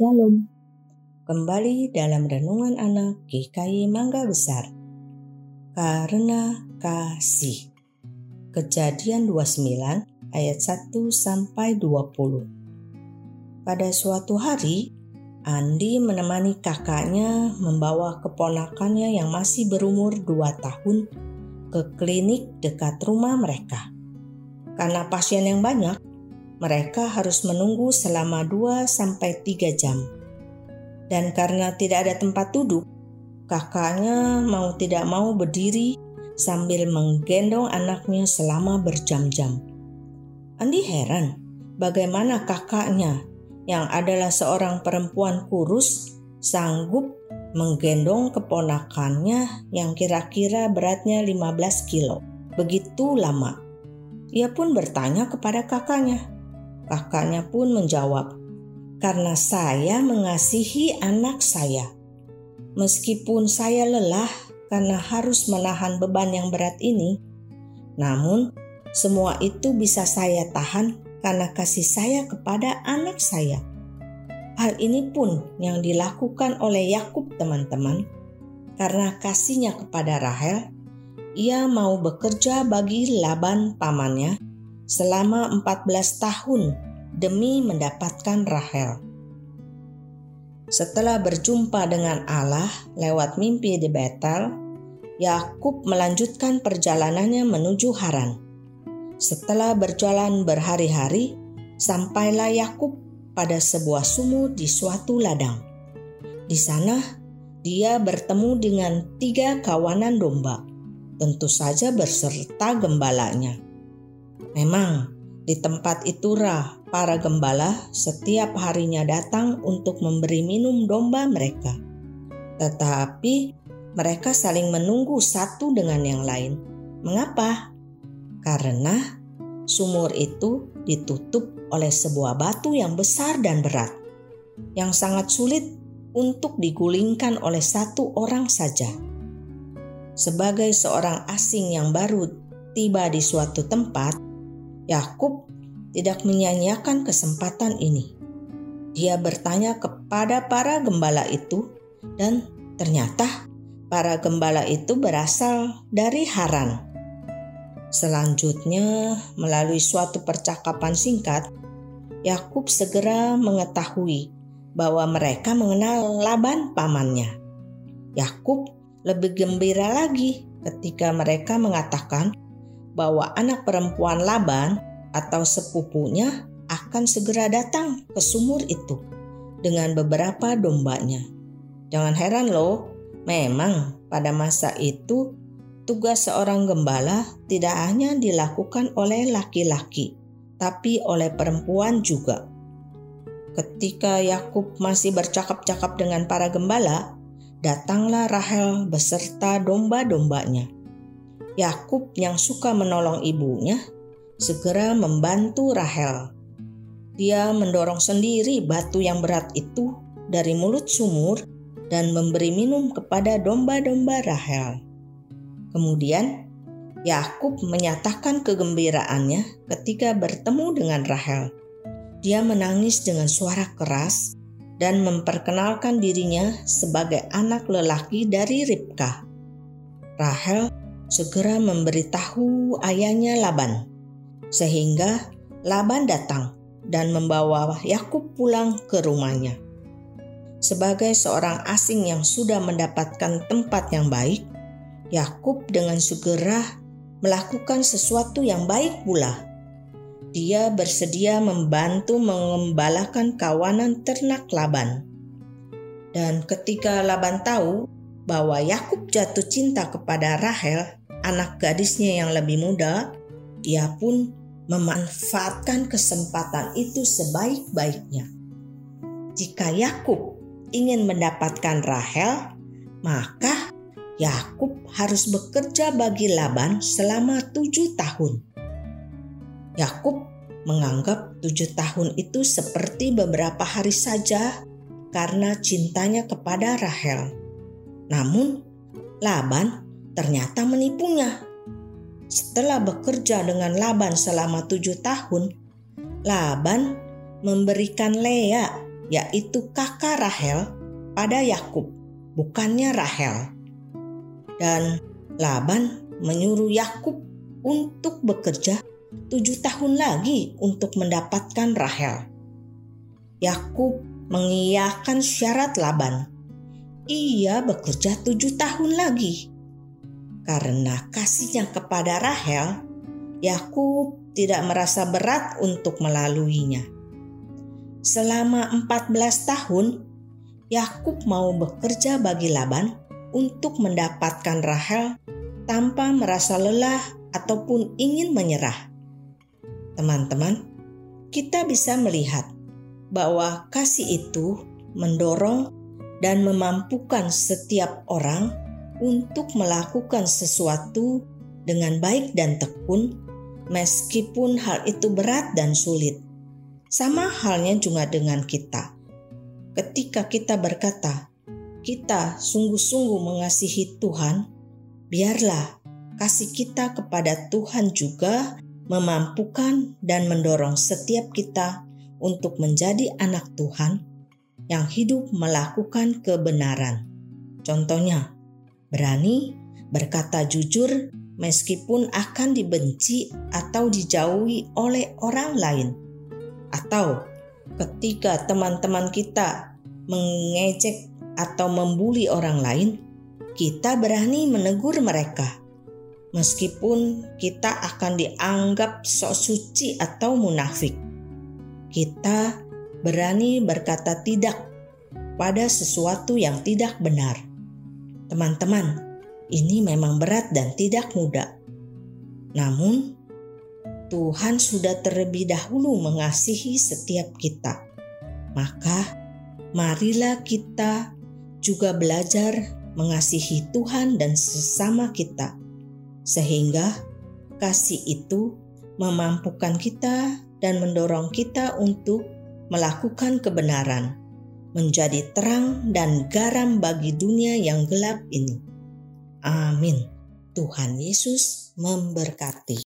Shalom. Kembali dalam renungan anak GKI Mangga Besar. Karena kasih. Kejadian 29 ayat 1 sampai 20. Pada suatu hari, Andi menemani kakaknya membawa keponakannya yang masih berumur 2 tahun ke klinik dekat rumah mereka. Karena pasien yang banyak, mereka harus menunggu selama 2-3 jam. Dan karena tidak ada tempat duduk, kakaknya mau tidak mau berdiri sambil menggendong anaknya selama berjam-jam. Andi heran bagaimana kakaknya yang adalah seorang perempuan kurus sanggup menggendong keponakannya yang kira-kira beratnya 15 kilo. Begitu lama. Ia pun bertanya kepada kakaknya, Kakaknya pun menjawab, "Karena saya mengasihi anak saya. Meskipun saya lelah karena harus menahan beban yang berat ini, namun semua itu bisa saya tahan karena kasih saya kepada anak saya." Hal ini pun yang dilakukan oleh Yakub, teman-teman, karena kasihnya kepada Rahel. Ia mau bekerja bagi Laban pamannya selama 14 tahun demi mendapatkan Rahel. Setelah berjumpa dengan Allah lewat mimpi di Betel, Yakub melanjutkan perjalanannya menuju Haran. Setelah berjalan berhari-hari, sampailah Yakub pada sebuah sumur di suatu ladang. Di sana, dia bertemu dengan tiga kawanan domba, tentu saja berserta gembalanya. Memang di tempat itulah para gembala setiap harinya datang untuk memberi minum domba mereka. Tetapi mereka saling menunggu satu dengan yang lain. Mengapa? Karena sumur itu ditutup oleh sebuah batu yang besar dan berat, yang sangat sulit untuk digulingkan oleh satu orang saja. Sebagai seorang asing yang baru tiba di suatu tempat, Yakub tidak menyanyiakan kesempatan ini. Dia bertanya kepada para gembala itu, dan ternyata para gembala itu berasal dari Haran. Selanjutnya, melalui suatu percakapan singkat, Yakub segera mengetahui bahwa mereka mengenal Laban pamannya. Yakub lebih gembira lagi ketika mereka mengatakan bahwa anak perempuan Laban atau sepupunya akan segera datang ke sumur itu dengan beberapa dombanya. Jangan heran loh, memang pada masa itu tugas seorang gembala tidak hanya dilakukan oleh laki-laki, tapi oleh perempuan juga. Ketika Yakub masih bercakap-cakap dengan para gembala, datanglah Rahel beserta domba-dombanya. Yakub yang suka menolong ibunya segera membantu Rahel. Dia mendorong sendiri batu yang berat itu dari mulut sumur dan memberi minum kepada domba-domba Rahel. Kemudian Yakub menyatakan kegembiraannya ketika bertemu dengan Rahel. Dia menangis dengan suara keras dan memperkenalkan dirinya sebagai anak lelaki dari Ribka. Rahel segera memberitahu ayahnya Laban, sehingga Laban datang dan membawa Yakub pulang ke rumahnya. Sebagai seorang asing yang sudah mendapatkan tempat yang baik, Yakub dengan segera melakukan sesuatu yang baik pula. Dia bersedia membantu mengembalakan kawanan ternak Laban. Dan ketika Laban tahu bahwa Yakub jatuh cinta kepada Rahel, anak gadisnya yang lebih muda, dia pun memanfaatkan kesempatan itu sebaik-baiknya. Jika Yakub ingin mendapatkan Rahel, maka Yakub harus bekerja bagi Laban selama tujuh tahun. Yakub menganggap tujuh tahun itu seperti beberapa hari saja karena cintanya kepada Rahel. Namun, Laban ternyata menipunya. Setelah bekerja dengan Laban selama tujuh tahun, Laban memberikan Lea yaitu kakak Rahel, pada Yakub, bukannya Rahel. Dan Laban menyuruh Yakub untuk bekerja tujuh tahun lagi untuk mendapatkan Rahel. Yakub mengiyakan syarat Laban. Ia bekerja tujuh tahun lagi. Karena kasihnya kepada Rahel, Yakub tidak merasa berat untuk melaluinya. Selama 14 tahun, Yakub mau bekerja bagi Laban untuk mendapatkan Rahel tanpa merasa lelah ataupun ingin menyerah. Teman-teman, kita bisa melihat bahwa kasih itu mendorong dan memampukan setiap orang untuk melakukan sesuatu dengan baik dan tekun, meskipun hal itu berat dan sulit. Sama halnya juga dengan kita. Ketika kita berkata, "Kita sungguh-sungguh mengasihi Tuhan," biarlah kasih kita kepada Tuhan juga memampukan dan mendorong setiap kita untuk menjadi anak Tuhan yang hidup melakukan kebenaran. Contohnya, berani berkata jujur meskipun akan dibenci atau dijauhi oleh orang lain, atau ketika teman-teman kita mengejek atau membuli orang lain, kita berani menegur mereka, meskipun kita akan dianggap sok suci atau munafik kita berani berkata tidak pada sesuatu yang tidak benar. Teman-teman, ini memang berat dan tidak mudah. Namun, Tuhan sudah terlebih dahulu mengasihi setiap kita. Maka, marilah kita juga belajar mengasihi Tuhan dan sesama kita, sehingga kasih itu memampukan kita dan mendorong kita untuk melakukan kebenaran, menjadi terang dan garam bagi dunia yang gelap ini. Amin. Tuhan Yesus memberkati.